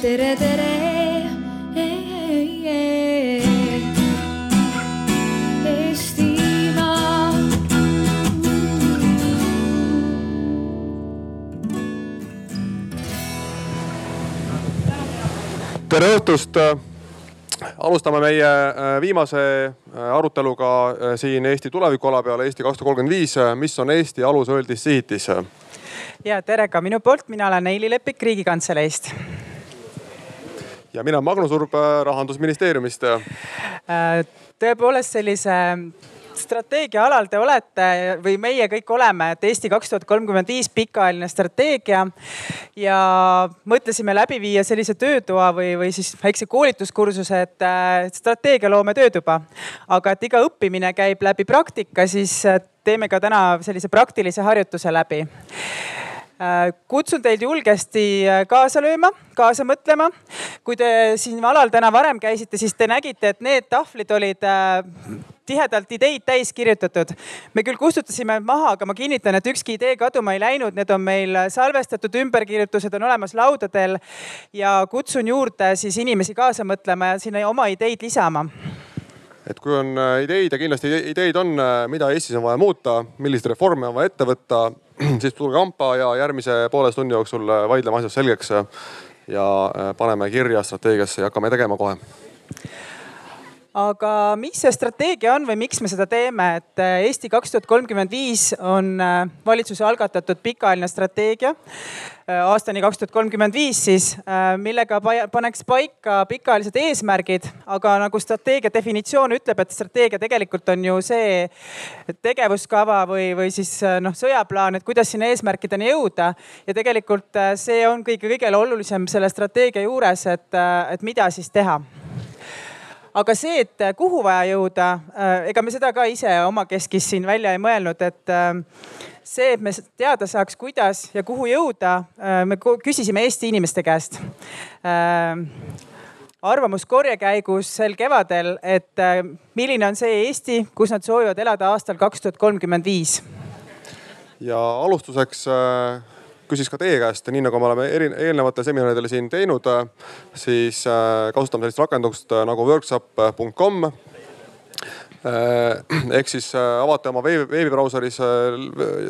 tere, tere. Tere õhtust. alustame meie äh, viimase äh, aruteluga äh, siin Eesti tulevikuala peale Eesti kaks tuhat kolmkümmend viis. mis on Eesti alusööldis sihitis? ja tere ka minu poolt, mina olen Neili Lepik Riigikantseleist. Ja mina Magnus Urb rahandusministeeriumist. tõepoolest sellise strateegia alal te olete või meie kõik oleme, et Eesti kaks tuhat kolmkümmend viis pikaajaline strateegia. ja mõtlesime läbi viia sellise töötoa või, või siis väikse koolituskursuse, et äh, strateegialoome töötuba. aga et iga õppimine käib läbi praktika, siis äh, teeme ka täna sellise praktilise harjutuse läbi Äh, kutsun teid julgesti äh, kaasa lööma, kaasa mõtlema. kui te siin alal täna varem käisite, siis te nägite, et need tahvlid olid äh, tihedalt ideid täis kirjutatud. me küll kustutasime maha, aga ma kinnitan, et ükski idee kaduma ei läinud, need on meil salvestatud, ümberkirjutused on olemas laudadel. ja kutsun juurde siis inimesi kaasa mõtlema ja sinna oma ideid lisama et kui on ideid ja kindlasti ideid on, mida Eestis on vaja muuta, milliseid reforme on vaja ette võtta siis tulge kampa ja järgmise poole tunni jooksul vaidleme asjad selgeks ja äh, paneme kirja strateegiasse ja hakkame tegema kohe aga mis see strateegia on või miks me seda teeme, et äh, Eesti kaks tuhat kolmkümmend viis on äh, valitsuse algatatud pikaajaline strateegia äh, aastani kaks tuhat kolmkümmend viis siis, millega paneks paika pikaajalised eesmärgid. aga nagu strateegia definitsioon ütleb, et strateegia tegelikult on ju see tegevuskava või, või siis noh, sõjaplaan, et kuidas sinna eesmärkideni jõuda. ja tegelikult see on kõige-kõige olulisem selle strateegia juures, et, et mida siis teha aga see, et äh, kuhu vaja jõuda, äh, ega me seda ka ise omakeskis siin välja ei mõelnud, et äh, see, et me teada saaks, kuidas ja kuhu jõuda, me küsisime Eesti inimeste käest arvamuskorje käigus sel kevadel, et milline on see Eesti, kus nad soovivad elada aastal kaks tuhat kolmkümmend viis. ja alustuseks küsis ka teie käest, nii nagu me oleme eri, eelnevatel seminaridel siin teinud, siis äh, kasutame sellist rakendust äh, nagu workshop.com äh, ehk siis avate oma veebi, veebibrauseris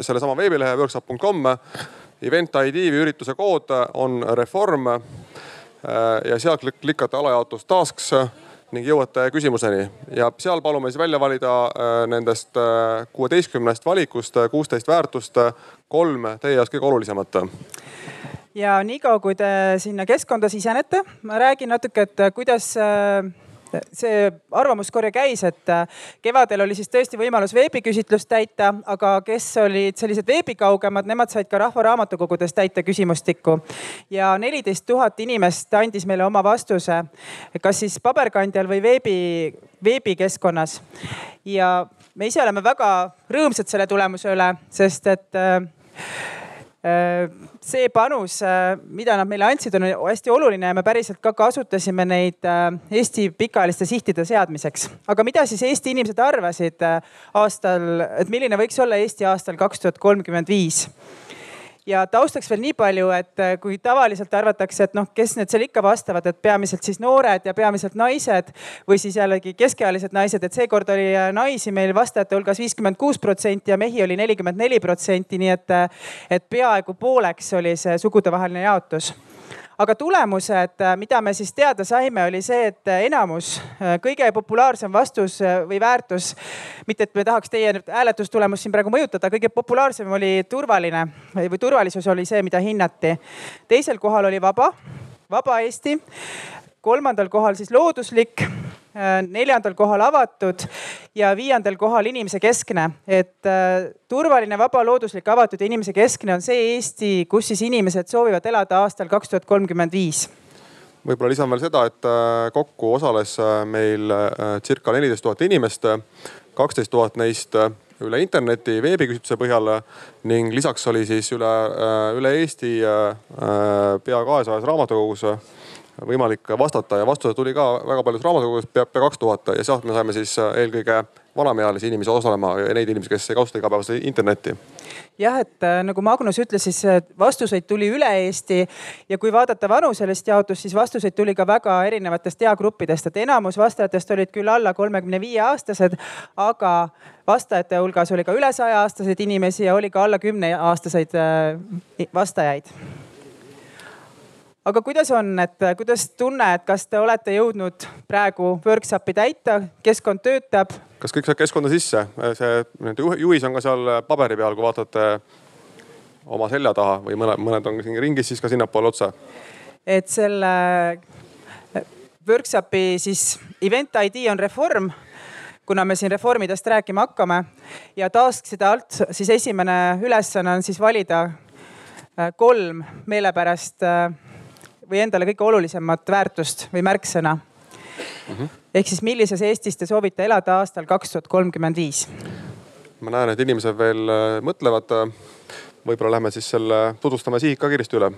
sellesama veebilehe workshop.com. Event ID või ürituse kood on reform. Ja sealt klikate alajaotus tasks ning jõuate küsimuseni. Ja seal palume siis välja valida äh, nendest äh, kuueteistkümnest valikust äh, kuusteist väärtust, kolm teie jaoks kõige olulisemat. Ja niikaua, kui te sinna keskkonda sisenete, ma räägin natuke, et kuidas see arvamuskorje käis, et äh, kevadel oli siis tõesti võimalus veebiküsitlust täita, aga kes olid sellised veebikaugemad, nemad said ka Rahva Raamatukogudes täita küsimustikku. ja neliteist tuhat inimest andis meile oma vastuse, kas siis paberkandjal või veebi, veebikeskkonnas. ja me ise oleme väga rõõmsad selle tulemuse üle, sest et Äh, see panus, äh, mida nad meile andsid, on hästi oluline ja me päriselt ka kasutasime neid äh, Eesti pikaajaliste sihtide seadmiseks. aga mida siis Eesti inimesed arvasid aastal, et milline võiks olla Eesti aastal kaks tuhat kolmkümmend viis? Ja taustaks veel nii palju, et äh, kui tavaliselt arvatakse, et noh, kes need seal ikka vastavad, et peamiselt siis noored ja peamiselt naised või siis jällegi keskealised naised, et seekord oli äh, naisi meil vastajate hulgas viiskümmend kuus protsenti ja mehi oli nelikümmend neli protsenti, nii et, äh, et peaaegu pooleks oli see sugudevaheline jaotus aga tulemused, äh, mida me siis teada saime, oli see, et äh, enamus, äh, kõige populaarsem vastus või väärtus, mitte et me tahaks teie hääletustulemust siin praegu mõjutada, kõige populaarsem oli turvaline või turvalisus oli see, mida hinnati. teisel kohal oli vaba, vaba Eesti. kolmandal kohal siis looduslik neljandal kohal avatud ja viiendal kohal inimese keskne. et äh, turvaline, vaba, looduslik, avatud ja inimese keskne on see Eesti, kus siis inimesed soovivad elada aastal kaks tuhat kolmkümmend viis võib-olla lisan veel seda, et äh, kokku osales meil circa neliteist tuhat inimest, kaksteist tuhat neist üle interneti veebiküsitluse põhjal ning lisaks oli siis üle, üle Eesti pea kahesajas raamatukogus võimalik vastata ja vastused tuli ka väga paljudest raamatukogudest pea, pea kaks tuhat ja sealt me saime siis äh, eelkõige vanemaealisi inimesi osalema ja neid inimesi, kes ei kasuta igapäevaselt internetti. jah, et äh, nagu Magnus ütles, siis äh, vastuseid tuli üle Eesti ja kui vaadata vanuselist jaotust, siis vastuseid tuli ka väga erinevatest eagruppidest, et enamus vastajatest olid küll alla kolmekümne viie aastased, aga vastajate hulgas oli ka üle saja aastaseid inimesi ja oli ka alla kümne aastaseid vastajaid aga kuidas on, et kuidas tunne, et kas te olete jõudnud praegu workshop'i täita, keskkond töötab? kas kõik saab keskkonda sisse, see nende juhis on ka seal paberi peal, kui vaatate oma selja taha või mõned, mõned on siin ringis, siis ka sinnapoole otsa. et selle workshop'i siis event ID on reform kuna me siin reformidest rääkima hakkame ja task'ide alt siis esimene ülesanne on siis valida äh, kolm meelepärast äh, või endale kõige olulisemat väärtust või märksõna mm. -hmm. ehk siis millises Eestis te soovite elada aastal kaks tuhat kolmkümmend viis? ma näen, et inimesed veel äh, mõtlevad. võib-olla lähme siis selle, tutvustame sihid ka kiiresti üle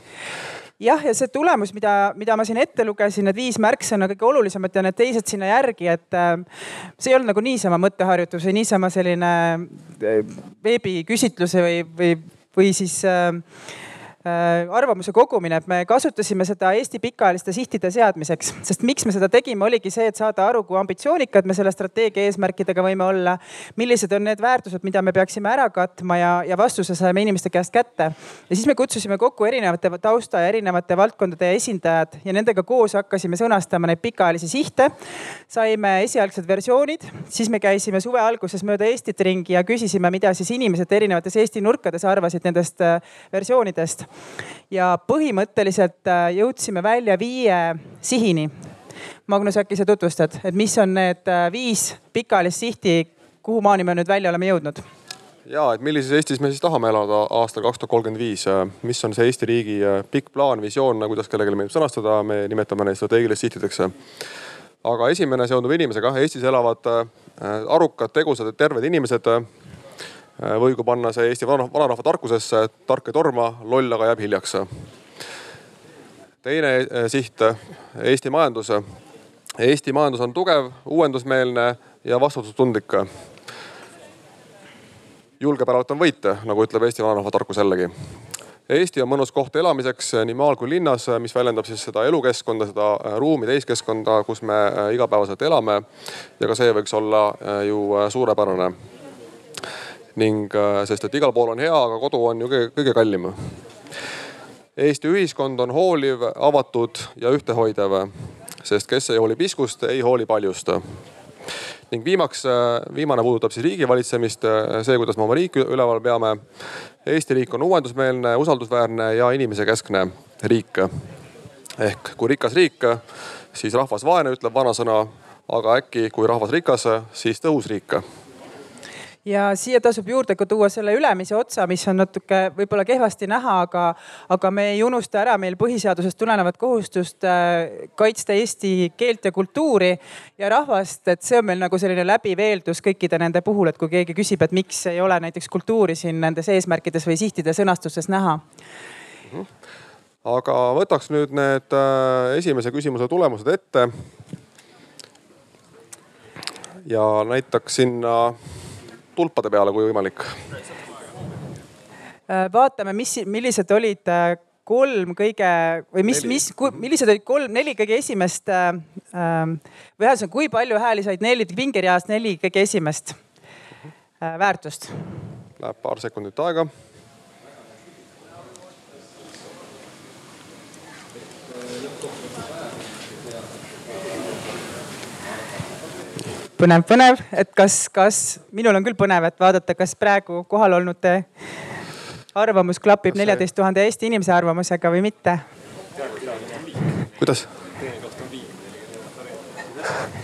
jah, ja see tulemus, mida, mida ma siin ette lugesin, need viis märksõna, kõige olulisemad ja need teised sinna järgi, et äh, see ei olnud nagu niisama mõtteharjutus või niisama selline äh, veebiküsitluse või, või, või siis Äh, arvamuse kogumine, et me kasutasime seda Eesti pikaajaliste sihtide seadmiseks, sest miks me seda tegime, oligi see, et saada aru, kui ambitsioonikad me selle strateegia eesmärkidega võime olla. millised on need väärtused, mida me peaksime ära katma ja, ja vastuse saime inimeste käest kätte. ja siis me kutsusime kokku erinevate tausta ja erinevate valdkondade esindajad ja nendega koos hakkasime sõnastama neid pikaajalisi sihte. saime esialgsed versioonid, siis me käisime suve alguses mööda Eestit ringi ja küsisime, mida siis inimesed erinevates Eesti nurkades arvasid nendest äh, versioonidest ja põhimõtteliselt äh, jõudsime välja viie sihini. Magnus, äkki sa tutvustad, et mis on need äh, viis pikaajalist sihti, kuhu maani me nüüd välja oleme jõudnud? ja, et millises Eestis me siis tahame elada aastal kaks tuhat kolmkümmend viis, mis on see Eesti riigi äh, pikk plaan, visioon, kuidas kellelegi meeldib sõnastada, me nimetame neid strateegilisteks sihtideks. aga esimene seondub inimesega, Eestis elavad arukad, tegusad ja terved inimesed Äh, või kui panna see Eesti vanarahva tarkusesse, tark ei torma, loll aga jääb hiljaks. teine äh, siht, Eesti majandus. Eesti majandus on tugev, uuendusmeelne ja vastutustundlik. julgepäralt on võit, nagu ütleb Eesti vanarahva tarkus jällegi. Eesti on mõnus koht elamiseks nii maal kui linnas, mis väljendab siis seda elukeskkonda, seda äh, ruumi, täiskeskkonda, kus me igapäevaselt elame. ja ka see võiks olla ju suurepärane ning äh, sest, et igal pool on hea, aga kodu on ju kõige, kõige kallim. Eesti ühiskond on hooliv, avatud ja ühtehoidev, sest kes ei hooli piskust, ei hooli paljust ning viimaks, äh, viimane puudutab siis riigivalitsemist, äh, see, kuidas me oma riiki üleval peame. Eesti riik on uuendusmeelne, usaldusväärne ja inimesekeskne riik. ehk kui rikas riik, siis rahvas vaene, ütleb vanasõna. aga äkki, kui rahvas rikas, siis tõhus riik ja siia tasub juurde ka tuua selle ülemise otsa, mis on natuke võib-olla kehvasti näha, aga, aga me ei unusta ära meil põhiseadusest tulenevat kohustust äh, kaitsta eesti keelt ja kultuuri ja rahvast, et see on meil nagu selline läbiv eeldus kõikide nende puhul, et kui keegi küsib, et miks ei ole näiteks kultuuri siin nendes eesmärkides või sihtide sõnastustes näha aga võtaks nüüd need äh, esimese küsimuse tulemused ette. ja näitaks sinna tulpade peale, kui võimalik. Äh, vaatame, mis, millised olid äh, kolm kõige või mis, mis, millised olid kolm, neli kõige esimest äh, ähm, või ühesõnaga, kui palju hääli said neli pingereast neli kõige esimest äh, väärtust? Läheb paar sekundit aega põnev, põnev, et kas, kas minul on küll põnev, et vaadata, kas praegu kohal olnute arvamus klapib neljateist tuhande Eesti inimese arvamusega või mitte. kuidas?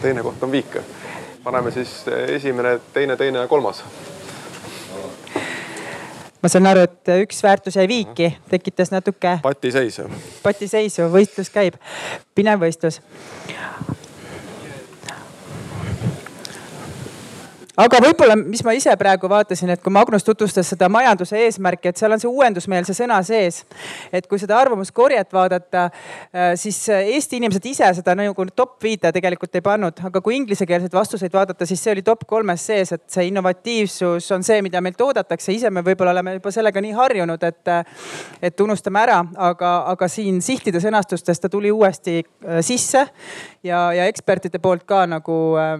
teine koht on viik. paneme siis esimene, teine, teine ja kolmas. ma saan aru, et üks väärtus jäi viiki, tekitas natuke. patiseisu. patiseisu, võistlus käib, pinev võistlus aga võib-olla, mis ma ise praegu vaatasin, et kui Magnus tutvustas seda majanduse eesmärki, et seal on see uuendusmeelse sõna sees. et kui seda arvamuskorjet vaadata, äh, siis Eesti inimesed ise seda nagu top viite tegelikult ei pannud, aga kui inglisekeelseid vastuseid vaadata, siis see oli top kolmes sees, et see innovatiivsus on see, mida meilt oodatakse. ise me võib-olla oleme juba sellega nii harjunud, et, et unustame ära, aga, aga siin sihtide sõnastustes ta tuli uuesti äh, sisse ja, ja ekspertide poolt ka nagu äh,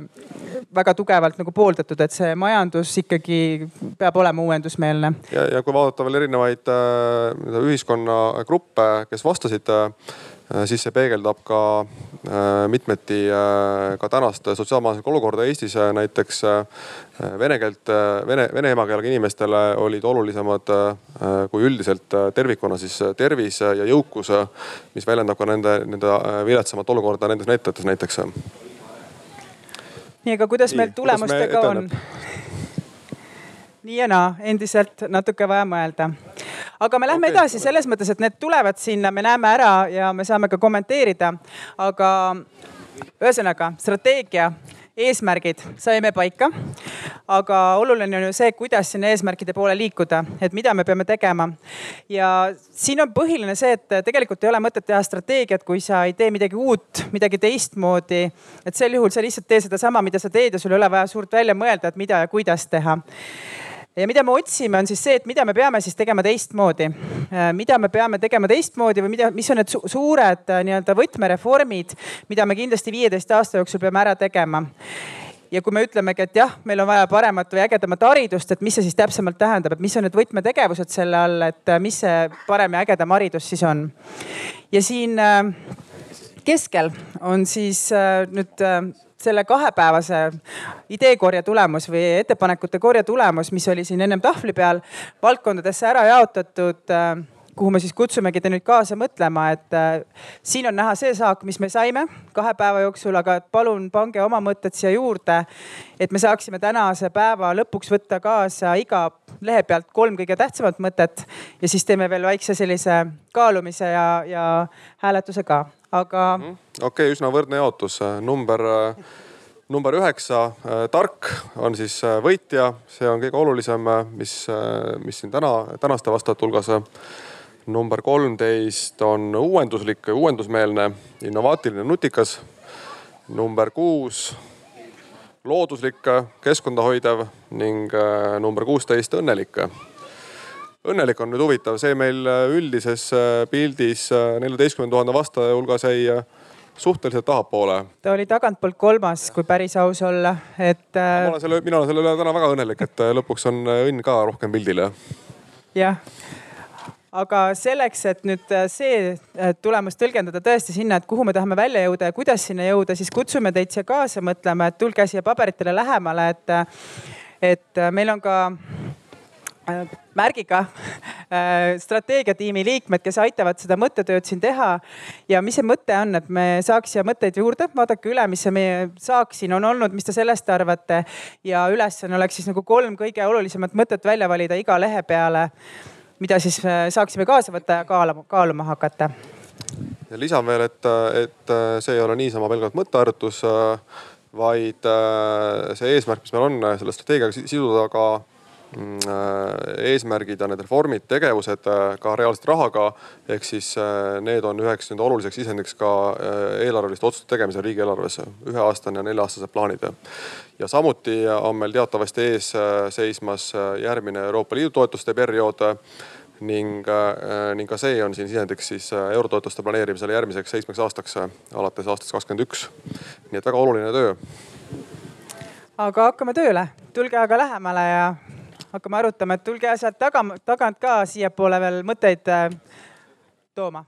väga tugevalt nagu pooldatud, et see majandus ikkagi peab olema uuendusmeelne. ja, ja kui vaadata veel erinevaid äh, ühiskonnagruppe, kes vastasid äh, Äh, siis see peegeldab ka äh, mitmeti äh, ka tänast sotsiaalmajanduslikku olukorda Eestis. näiteks vene keelt, vene, vene emakeelega inimestele olid olulisemad kui üldiselt tervikuna siis tervis ja jõukus, mis väljendab ka nende, nende viletsamat olukorda nendes näitajates näiteks. Nii, aga kuidas nii, meil tulemustega on? nii ja naa, endiselt natuke vaja mõelda aga me lähme okay. edasi selles mõttes, et need tulevad sinna, me näeme ära ja me saame ka kommenteerida. aga ühesõnaga strateegia eesmärgid saime paika. Aga oluline on ju see, kuidas sinna eesmärkide poole liikuda, et mida me peame tegema. ja siin on põhiline see, et tegelikult ei ole mõtet teha strateegiat, kui sa ei tee midagi uut, midagi teistmoodi. et sel juhul sa lihtsalt tee sedasama, mida sa teed ja sul ei ole vaja suurt välja mõelda, et mida ja kuidas teha ja mida me otsime, on siis see, et mida me peame siis tegema teistmoodi. Mida me peame tegema teistmoodi või mida, mis on need su suured äh, nii-öelda võtmereformid, mida me kindlasti viieteist aasta jooksul peame ära tegema ja kui me ütlemegi, et jah, meil on vaja paremat või ägedamat haridust, et mis see siis täpsemalt tähendab, et mis on need võtmetegevused selle all, et äh, mis see parem ja ägedam haridus siis on. ja siin keskel on siis nüüd selle kahepäevase ideekorje tulemus või ettepanekute korje tulemus, mis oli siin ennem tahvli peal valdkondadesse ära jaotatud äh, kuhu me siis kutsumegi te nüüd kaasa mõtlema, et äh, siin on näha see saak, mis me saime kahe päeva jooksul, aga palun pange oma mõtted siia juurde. et me saaksime tänase päeva lõpuks võtta kaasa iga lehe pealt kolm kõige tähtsamat mõtet ja siis teeme veel väikse sellise kaalumise ja, ja hääletuse ka aga. -hmm. okei okay,, üsna võrdne jaotus, number number üheksa, tark on siis võitja, see on kõige olulisem, mis, mis siin täna, tänaste vastajate hulgas. Number kolmteist on uuenduslik, uuendusmeelne, innovaatiline, nutikas. number kuus, looduslik, keskkonda hoidev ning number kuusteist, õnnelik õnnelik on nüüd huvitav, see meil äh, üldises äh, pildis äh, neljateistkümne tuhande vastaja hulgas jäi suhteliselt tahapoole. ta oli tagantpoolt kolmas, kui päris aus olla, et. ma olen selle, mina olen selle üle täna väga õnnelik, et lõpuks on õnn ka rohkem pildil jah. Aga selleks, et nüüd see tulemus tõlgendada tõesti sinna, et kuhu me tahame välja jõuda ja kuidas sinna jõuda, siis kutsume teid siia kaasa mõtlema, et tulge siia paberitele lähemale, et, et meil on ka märgiga äh, strateegiatiimi liikmed, kes aitavad seda mõttetööd siin teha. ja mis see mõte on, et me saaks siia mõtteid juurde, vaadake üle, mis see meie saak siin on olnud, mis te sellest arvate. ja ülesanne oleks siis nagu kolm kõige olulisemat mõtet välja valida iga lehe peale, mida siis äh, saaksime kaasa võtta ja kaaluma, kaaluma hakata. ja lisan veel, et, et äh, see ei ole niisama pelgalt mõtteharjutus, vaid see eesmärk, mis meil on selle strateegiaga siduda ka äh, eesmärgid ja need reformid, tegevused äh, ka reaalselt rahaga. ehk siis äh, need on üheks nüüd oluliseks sisendiks ka eelarveliste otsuste tegemisel riigieelarves, üheaastane ja nelja-aastased plaanid. ja samuti on meil teatavasti ees seismas järgmine Euroopa Liidu toetuste periood ning, ning ka see on siin sisendiks siis eurotoetuste planeerimisele järgmiseks seitsmeks aastaks alates aastast kakskümmend üks. nii et väga oluline töö. aga hakkame tööle, tulge aga lähemale ja hakkame arutama, et tulge sealt taga, tagant ka siiapoole veel mõtteid äh, tooma.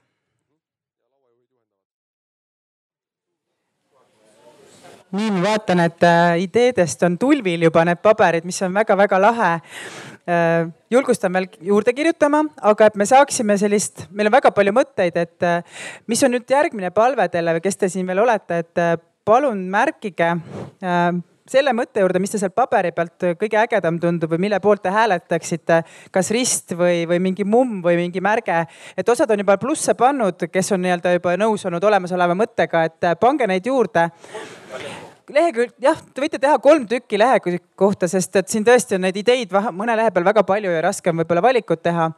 nii, ma vaatan, et äh, ideedest on tulvil juba need paberid, mis on väga-väga lahe äh, julgustan veel juurde kirjutama, aga et me saaksime sellist, meil on väga palju mõtteid, et mis on nüüd järgmine palve teile või kes te siin veel olete, et palun märkige selle mõtte juurde, mis te sealt paberi pealt kõige ägedam tundub või mille poolt te hääletaksite, kas rist või, või mingi mumm või mingi märge. et osad on juba plusse pannud, kes on nii-öelda juba nõus olnud olemasoleva mõttega, et pange neid juurde lehekülg, jah, te võite teha kolm tükki lehekülge kohta, sest et siin tõesti on neid ideid mõne lehe peal väga palju ja raske on võib-olla valikut teha.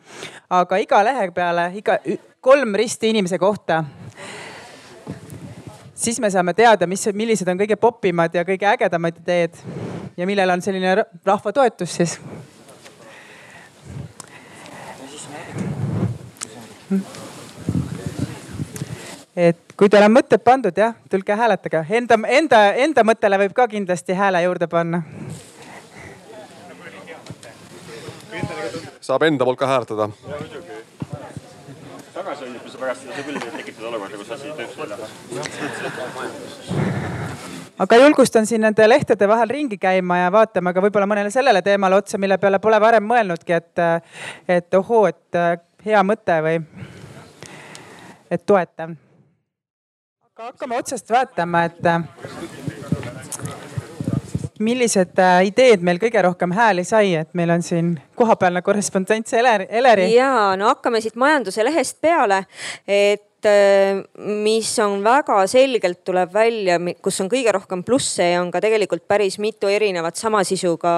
aga iga lehe peale, iga kolm risti inimese kohta. Siis me saame teada, mis, millised on kõige popimad ja kõige ägedamad ideed ja millel on selline rahva toetus siis et kui teil on mõtted pandud, jah, tulge hääletage. Enda, enda, enda mõttele võib ka kindlasti hääle juurde panna. saab enda poolt ka hääletada. tagasihoidmise pärast ei saa küll tekitada olukorda, kus asi tööks ei lähe. aga julgustan siin nende lehtede vahel ringi käima ja vaatama ka võib-olla mõnele sellele teemale otsa, mille peale pole varem mõelnudki, et, et ohoo, et hea mõte või et toetav aga hakkame otsast vaatama, et äh, millised äh, ideed meil kõige rohkem hääli sai, et meil on siin kohapealne korrespondent Eleri, Eleri. ja no hakkame siit majanduse lehest peale, et äh, mis on väga selgelt tuleb välja, kus on kõige rohkem plusse ja on ka tegelikult päris mitu erinevat sama sisuga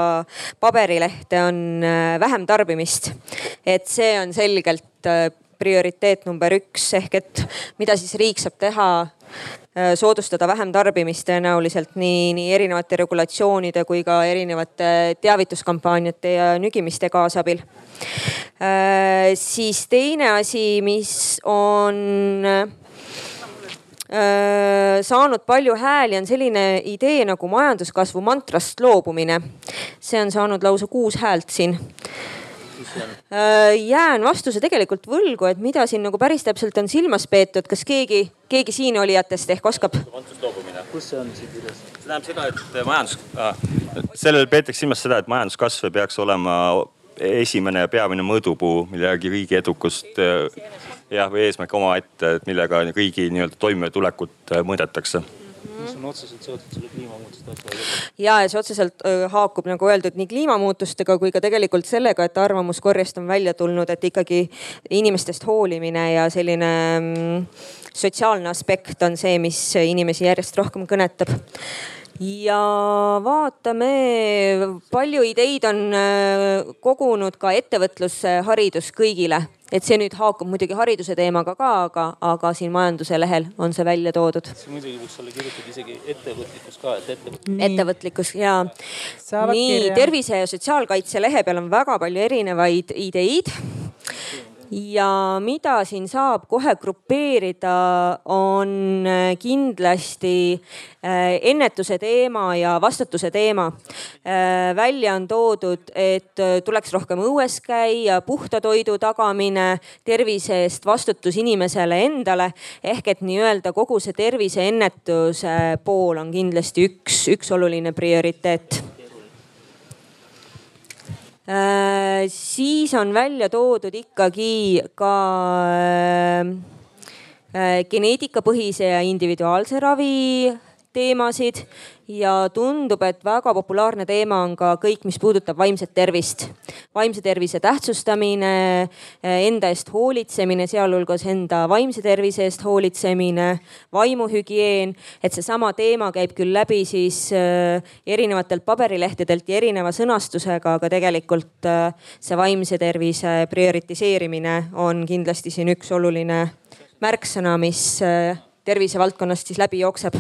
paberilehte, on vähem tarbimist. et see on selgelt prioriteet number üks ehk et mida siis riik saab teha Äh, soodustada vähem tarbimist tõenäoliselt nii, nii erinevate regulatsioonide kui ka erinevate teavituskampaaniate ja nügimiste kaasabil. Äh, siis teine asi, mis on äh, saanud palju hääli, on selline idee nagu majanduskasvu mantrast loobumine. see on saanud lausa kuus häält siin Äh, jään vastuse tegelikult võlgu, et mida siin nagu päris täpselt on silmas peetud, kas keegi, keegi siin olijatest ehk oskab? kus see on siin kirjas? see tähendab seda, et majandus äh,, sellel peetakse silmas seda, et majanduskasv peaks olema esimene ja peamine mõõdupuu, mille järgi riigi edukust äh, jah, või eesmärk omaette, et millega riigi nii-öelda toimetulekut äh, mõõdetakse mis on otseselt seotud selle kliimamuutuste asjaga. ja, ja see otseselt haakub nagu öeldud nii kliimamuutustega kui ka tegelikult sellega, et arvamuskorjest on välja tulnud, et ikkagi inimestest hoolimine ja selline mm, sotsiaalne aspekt on see, mis inimesi järjest rohkem kõnetab ja vaatame, palju ideid on kogunud ka ettevõtlusharidus kõigile et see nüüd haakub muidugi hariduse teemaga ka, aga, aga siin majanduse lehel on see välja toodud. see muidugi võiks olla kirjutatud isegi ettevõtlikkus ka, et ettevõtlikkus. ettevõtlikkus ja. nii tervise ja sotsiaalkaitse lehe peal on väga palju erinevaid ideid ja mida siin saab kohe grupeerida, on äh, kindlasti äh, ennetuse teema ja vastutuse teema. Äh, välja on toodud, et tuleks rohkem õues käia, puhta toidu tagamine, tervise eest vastutus inimesele endale ehk et nii-öelda kogu see terviseennetuse pool on kindlasti üks, üks oluline prioriteet siis on välja toodud ikkagi ka äh, äh, geneetikapõhise ja individuaalse ravi teemasid ja tundub, et väga populaarne teema on ka kõik, mis puudutab vaimset tervist. vaimse tervise tähtsustamine, enda eest hoolitsemine, sealhulgas enda vaimse tervise eest hoolitsemine, vaimuhügieen. et seesama teema käib küll läbi siis äh, erinevatelt paberilehtedelt ja erineva sõnastusega, aga tegelikult äh, see vaimse tervise prioritiseerimine on kindlasti siin üks oluline märksõna, mis tervisevaldkonnast siis läbi jookseb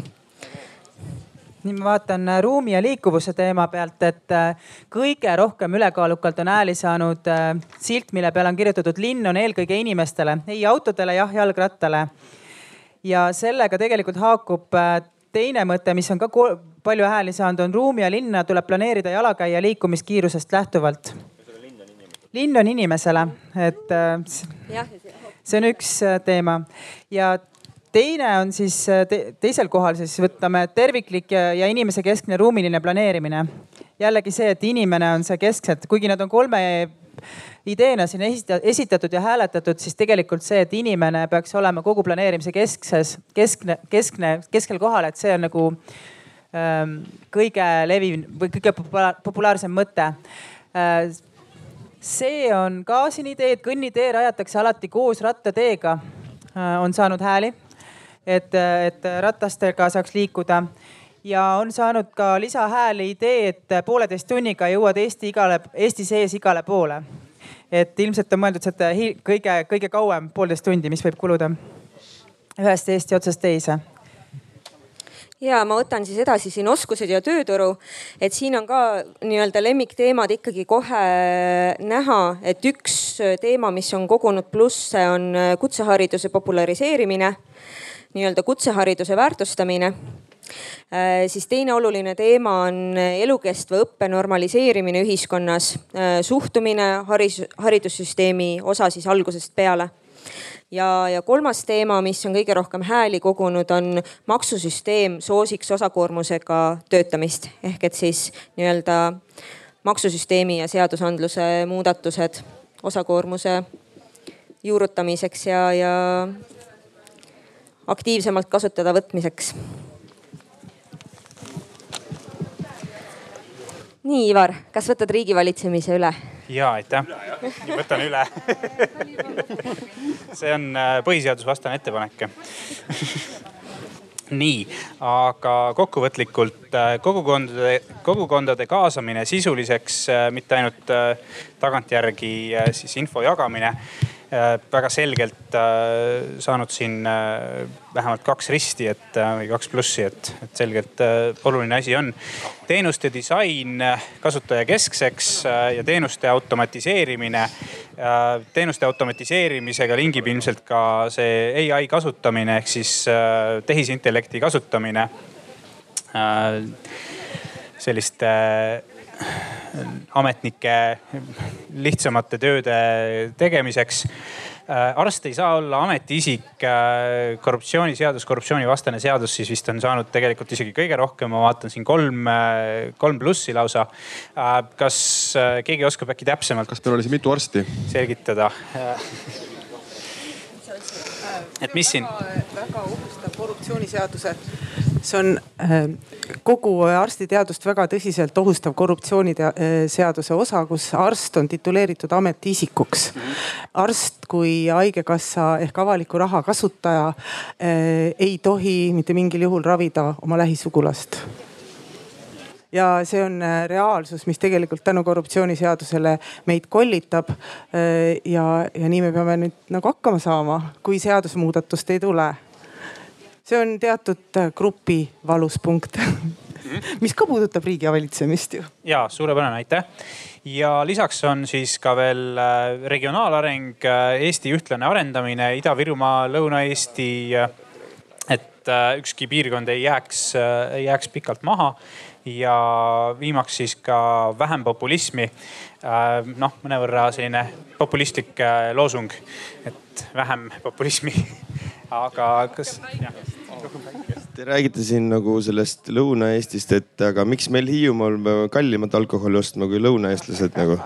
nii ma vaatan äh, ruumi ja liikuvuse teema pealt, et äh, kõige rohkem ülekaalukalt on hääli saanud äh, silt, mille peale on kirjutatud linn on eelkõige inimestele, ei autodele, jah jalgrattale. ja sellega tegelikult haakub teine mõte, mis on ka palju hääli saanud, on ruumi ja linna tuleb planeerida jalakäija liikumiskiirusest lähtuvalt. linn on inimesele, et see on üks teema ja teine on siis äh, te, teisel kohal siis võtame terviklik ja, ja inimese keskne ruumiline planeerimine. jällegi see, et inimene on see keskselt, kuigi nad on kolme ideena siin esitatud ja hääletatud, siis tegelikult see, et inimene peaks olema kogu planeerimise keskses, keskne, keskne, keskel kohal, et see on nagu ähm, kõige levim või kõige populaarsem mõte äh, see on ka siin idee, et kõnnitee rajatakse alati koos rattateega, äh, on saanud hääli et, et ratastega saaks liikuda. ja on saanud ka lisahääli idee, et pooleteist tunniga jõuad Eesti igale, Eesti sees igale poole. et ilmselt on mõeldud seda kõige, kõige kauem poolteist tundi, mis võib kuluda ühest Eesti otsast teise ja ma võtan siis edasi siin oskused ja tööturu. et siin on ka nii-öelda lemmikteemad ikkagi kohe näha, et üks teema, mis on kogunud plusse, on kutsehariduse populariseerimine, nii-öelda kutsehariduse väärtustamine. Äh, siis teine oluline teema on elukestva õppe normaliseerimine ühiskonnas, äh, suhtumine haris, haridussüsteemi osa siis algusest peale. Ja, ja kolmas teema, mis on kõige rohkem hääli kogunud, on maksusüsteem soosiks osakoormusega töötamist. Ehk et siis nii-öelda maksusüsteemi ja seadusandluse muudatused osakoormuse juurutamiseks ja, ja aktiivsemalt kasutada võtmiseks. nii, Ivar, kas võtad riigivalitsemise üle? ja aitäh, võtan üle see on äh, põhiseadusvastane ettepanek nii, aga kokkuvõtlikult äh, kogukondade, kogukondade kaasamine sisuliseks, äh, mitte ainult tagantjärgi siis info jagamine väga selgelt äh, saanud siin äh, vähemalt kaks risti, et või kaks plussi, et, et selgelt oluline asi on. teenuste disain kasutajakeskseks ja teenuste automatiseerimine. teenuste automatiseerimisega lingib ilmselt ka see ai kasutamine ehk siis tehisintellekti kasutamine selliste ametnike lihtsamate tööde tegemiseks. Äh, arst ei saa olla ametiisik. Äh, korruptsiooniseadus, korruptsioonivastane seadus siis vist on saanud tegelikult isegi kõige rohkem, ma vaatan siin kolm, äh, kolm plussi lausa. kas keegi oskab äkki täpsemalt? kas meil oli siin mitu arsti? selgitada et mis siin? väga ohustav korruptsiooniseaduse, see on äh, kogu arstiteadust väga tõsiselt ohustav korruptsiooniseaduse osa, kus arst on tituleeritud ametiisikuks. arst kui haigekassa ehk avaliku raha kasutaja äh, ei tohi mitte mingil juhul ravida oma lähisugulast ja see on äh, reaalsus, mis tegelikult tänu korruptsiooniseadusele meid kollitab. Äh, ja, ja nii me peame nüüd nagu hakkama saama, kui seadusemuudatust ei tule. see on teatud äh, grupi valus punkt mis ka puudutab riigi valitsemist ju. ja suurepärane, aitäh. ja lisaks on siis ka veel regionaalareng, Eesti ühtlane arendamine, Ida-Virumaa, Lõuna-Eesti. et ükski piirkond ei jääks, jääks pikalt maha ja viimaks siis ka vähem populismi. Äh, noh, mõnevõrra selline populistlik äh, loosung, et vähem populismi aga kas. Te räägite siin nagu sellest Lõuna-Eestist, et aga miks meil Hiiumaal peame kallimat alkoholi ostma kui lõunaeestlased nagu?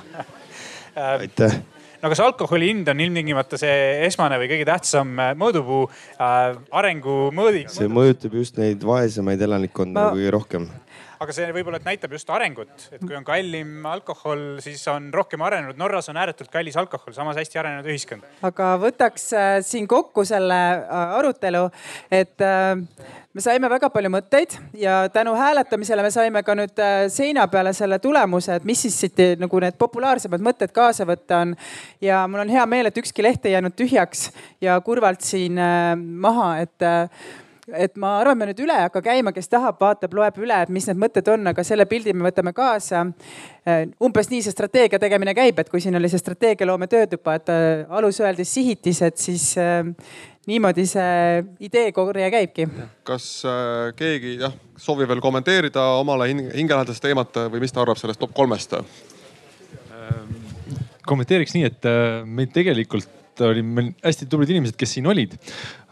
Äh, aitäh no kas alkoholi hind on ilmtingimata see esmane või kõige tähtsam mõõdupuu äh, arengu mõõdik? see mõjutab just neid vaesemaid elanikkonda Ma... kõige rohkem aga see võib-olla, näitab just arengut, et kui on kallim alkohol, siis on rohkem arenenud. Norras on ääretult kallis alkohol, samas hästi arenenud ühiskond. aga võtaks äh, siin kokku selle äh, arutelu, et äh, me saime väga palju mõtteid ja tänu hääletamisele me saime ka nüüd seina peale selle tulemuse, et mis siis siit nagu need populaarsemad mõtted kaasa võtta on. ja mul on hea meel, et ükski leht ei jäänud tühjaks ja kurvalt siin maha, et et ma arvan, me nüüd üle ei hakka käima, kes tahab, vaatab, loeb üle, et mis need mõtted on, aga selle pildi me võtame kaasa. Äh, umbes nii see strateegia tegemine käib, et kui siin oli see strateegialoome töötuba, et äh, alus öeldi sihitised, siis äh, niimoodi see ideekorje käibki. kas keegi jah soovib veel kommenteerida omale hingelähedast teemat või mis ta arvab sellest top kolmest? kommenteeriks nii, et meid tegelikult oli meil hästi tublid inimesed, kes siin olid.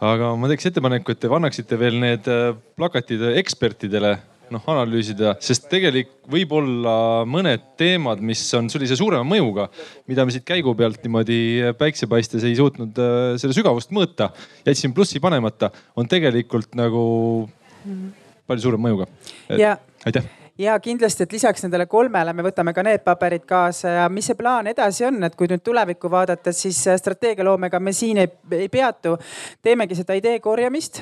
aga ma teeks ettepaneku, et te annaksite veel need äh, plakatid ekspertidele noh analüüsida, sest tegelik võib-olla mõned teemad, mis on sellise suurema mõjuga, mida me siit käigu pealt niimoodi päiksepaistes ei suutnud äh, selle sügavust mõõta, jätsin plussi panemata, on tegelikult nagu palju suurema mõjuga. aitäh ja kindlasti, et lisaks nendele kolmele me võtame ka need paberid kaasa ja mis see plaan edasi on, et kui nüüd tulevikku vaadata, siis strateegialoomega me siin ei, ei peatu. teemegi seda idee korjamist,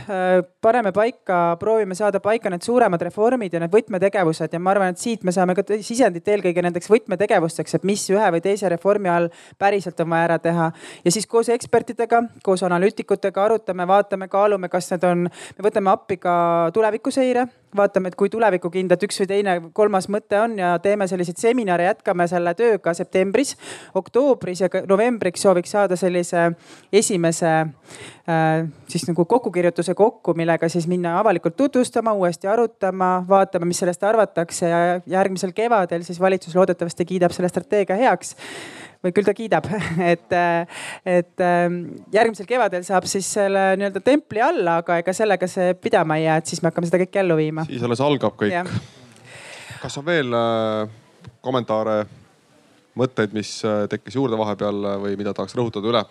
paneme paika, proovime saada paika need suuremad reformid ja need võtmetegevused ja ma arvan, et siit me saame ka sisendit eelkõige nendeks võtmetegevusteks, et mis ühe või teise reformi all päriselt on vaja ära teha. ja siis koos ekspertidega, koos analüütikutega arutame, vaatame, kaalume, kas need on, me võtame appi ka tulevikuseire vaatame, et kui tulevikukindlad üks või teine, kolmas mõte on ja teeme selliseid seminare, jätkame selle tööga septembris. oktoobris ja novembriks sooviks saada sellise esimese äh, siis nagu kokkukirjutuse kokku, millega siis minna avalikult tutvustama, uuesti arutama, vaatama, mis sellest arvatakse ja järgmisel kevadel siis valitsus loodetavasti kiidab selle strateegia heaks või küll ta kiidab, et, et ähm, järgmisel kevadel saab siis selle nii-öelda templi alla, aga ega sellega see pidama ei jää, et siis me hakkame seda kõike ellu viima. siis alles algab kõik. Kas on veel äh, kommentaare, mõtteid, mis äh, tekkis juurde vahepeal või mida tahaks rõhutada üle?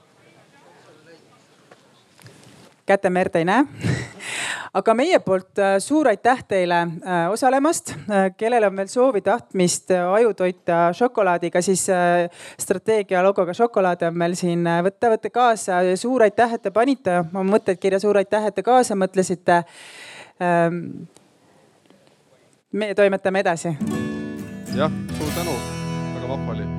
käte merd ei näe aga meie poolt äh, suur aitäh teile äh, osalemast. Äh, kellel on veel soovi, tahtmist aju toita šokolaadiga, siis strateegia logoga šokolaade on meil siin võtta, võtte kaasa. suur aitäh, et te panite oma mõtteid kirja, suur aitäh, et te kaasa mõtlesite. Ähm, meie toimetame edasi. jah, suur tänu, väga vahva oli